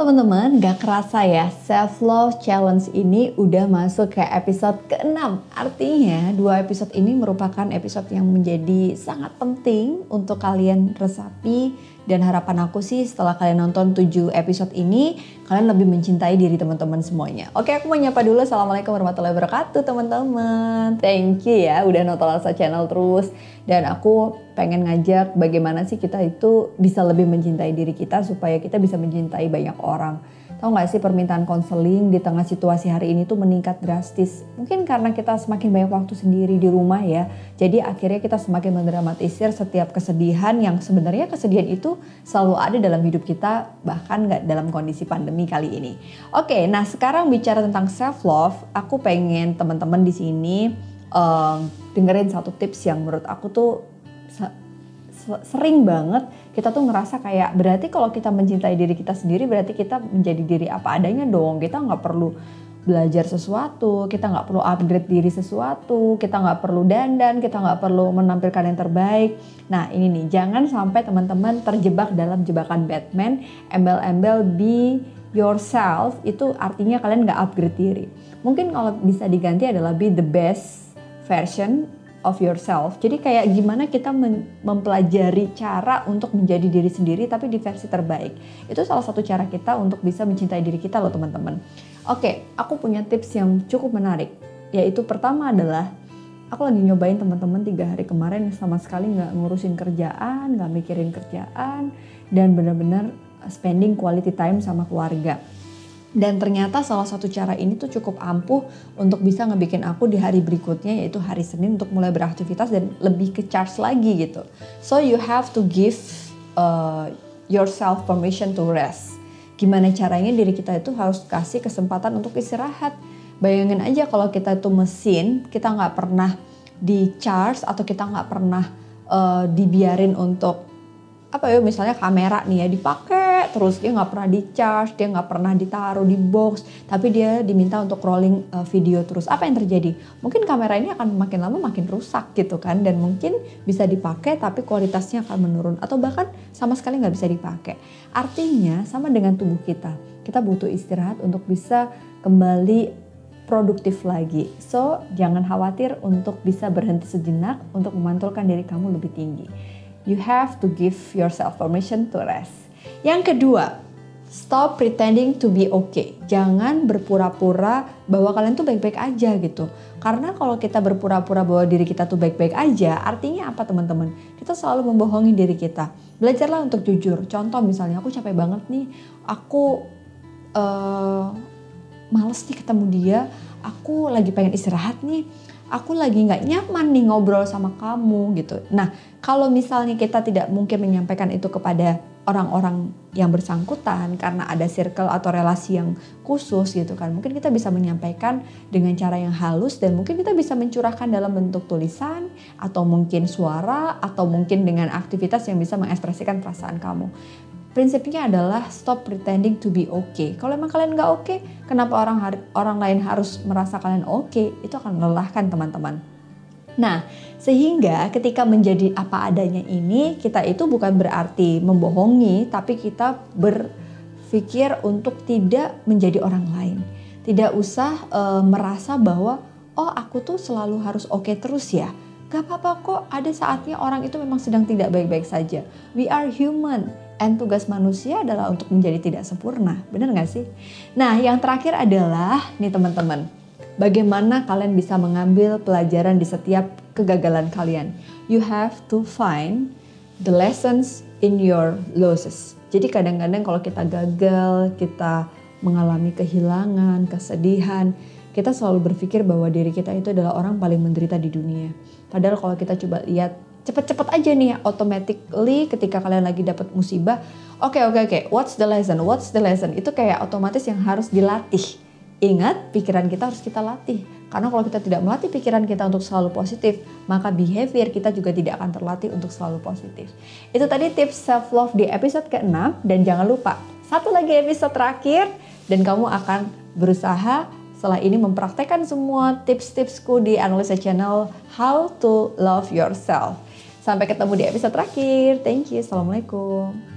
teman-teman, gak kerasa ya Self Love Challenge ini udah masuk ke episode ke-6 Artinya dua episode ini merupakan episode yang menjadi sangat penting untuk kalian resapi. Dan harapan aku sih setelah kalian nonton 7 episode ini Kalian lebih mencintai diri teman-teman semuanya. Oke aku mau nyapa dulu. Assalamualaikum warahmatullahi wabarakatuh teman-teman. Thank you ya udah nonton Alsa Channel terus. Dan aku pengen ngajak bagaimana sih kita itu bisa lebih mencintai diri kita supaya kita bisa mencintai banyak orang. Tahu nggak sih permintaan konseling di tengah situasi hari ini tuh meningkat drastis. Mungkin karena kita semakin banyak waktu sendiri di rumah ya. Jadi akhirnya kita semakin mendramatisir setiap kesedihan yang sebenarnya kesedihan itu selalu ada dalam hidup kita bahkan nggak dalam kondisi pandemi kali ini. Oke, nah sekarang bicara tentang self love, aku pengen teman-teman di sini um, dengerin satu tips yang menurut aku tuh sering banget kita tuh ngerasa kayak berarti kalau kita mencintai diri kita sendiri berarti kita menjadi diri apa adanya dong. Kita nggak perlu belajar sesuatu kita nggak perlu upgrade diri sesuatu kita nggak perlu dandan kita nggak perlu menampilkan yang terbaik. Nah ini nih jangan sampai teman-teman terjebak dalam jebakan Batman embel-embel be yourself. Itu artinya kalian nggak upgrade diri. Mungkin kalau bisa diganti adalah be the best version of yourself. Jadi kayak gimana kita mempelajari cara untuk menjadi diri sendiri tapi di versi terbaik. Itu salah satu cara kita untuk bisa mencintai diri kita loh teman-teman. Oke, aku punya tips yang cukup menarik. Yaitu pertama adalah aku lagi nyobain teman-teman tiga hari kemarin sama sekali nggak ngurusin kerjaan, nggak mikirin kerjaan, dan benar-benar spending quality time sama keluarga. Dan ternyata salah satu cara ini tuh cukup ampuh untuk bisa ngebikin aku di hari berikutnya yaitu hari Senin untuk mulai beraktivitas dan lebih ke charge lagi gitu. So you have to give uh, yourself permission to rest. Gimana caranya diri kita itu harus kasih kesempatan untuk istirahat. Bayangin aja kalau kita itu mesin, kita nggak pernah di charge atau kita nggak pernah uh, dibiarin untuk apa ya misalnya kamera nih ya dipakai terus dia nggak pernah di charge dia nggak pernah ditaruh di box tapi dia diminta untuk rolling uh, video terus. Apa yang terjadi? Mungkin kamera ini akan makin lama makin rusak gitu kan dan mungkin bisa dipakai tapi kualitasnya akan menurun atau bahkan sama sekali nggak bisa dipakai. Artinya sama dengan tubuh kita kita butuh istirahat untuk bisa kembali produktif lagi. So jangan khawatir untuk bisa berhenti sejenak untuk memantulkan diri kamu lebih tinggi. You have to give yourself permission to rest. Yang kedua, stop pretending to be okay. Jangan berpura-pura bahwa kalian tuh baik-baik aja gitu. Karena kalau kita berpura-pura bahwa diri kita tuh baik-baik aja, artinya apa teman-teman? Kita selalu membohongi diri kita. Belajarlah untuk jujur. Contoh misalnya aku capek banget nih, aku uh, males nih ketemu dia, aku lagi pengen istirahat nih aku lagi nggak nyaman nih ngobrol sama kamu gitu. Nah, kalau misalnya kita tidak mungkin menyampaikan itu kepada orang-orang yang bersangkutan karena ada circle atau relasi yang khusus gitu kan. Mungkin kita bisa menyampaikan dengan cara yang halus dan mungkin kita bisa mencurahkan dalam bentuk tulisan atau mungkin suara atau mungkin dengan aktivitas yang bisa mengekspresikan perasaan kamu prinsipnya adalah stop pretending to be okay. Kalau emang kalian nggak oke, okay, kenapa orang orang lain harus merasa kalian oke? Okay? Itu akan melelahkan teman-teman. Nah, sehingga ketika menjadi apa adanya ini, kita itu bukan berarti membohongi, tapi kita berpikir untuk tidak menjadi orang lain. Tidak usah e, merasa bahwa, oh aku tuh selalu harus oke okay terus ya. Gak apa-apa kok, ada saatnya orang itu memang sedang tidak baik-baik saja. We are human and tugas manusia adalah untuk menjadi tidak sempurna. Benar nggak sih? Nah, yang terakhir adalah nih teman-teman, bagaimana kalian bisa mengambil pelajaran di setiap kegagalan kalian. You have to find the lessons in your losses. Jadi kadang-kadang kalau kita gagal, kita mengalami kehilangan, kesedihan, kita selalu berpikir bahwa diri kita itu adalah orang paling menderita di dunia. Padahal kalau kita coba lihat cepet-cepet aja nih automatically ketika kalian lagi dapat musibah oke okay, oke okay, oke okay. what's the lesson what's the lesson itu kayak otomatis yang harus dilatih ingat pikiran kita harus kita latih karena kalau kita tidak melatih pikiran kita untuk selalu positif maka behavior kita juga tidak akan terlatih untuk selalu positif itu tadi tips self love di episode ke-6 dan jangan lupa satu lagi episode terakhir dan kamu akan berusaha setelah ini mempraktekkan semua tips-tipsku di Analisa Channel How to Love Yourself. Sampai ketemu di episode terakhir. Thank you. Assalamualaikum.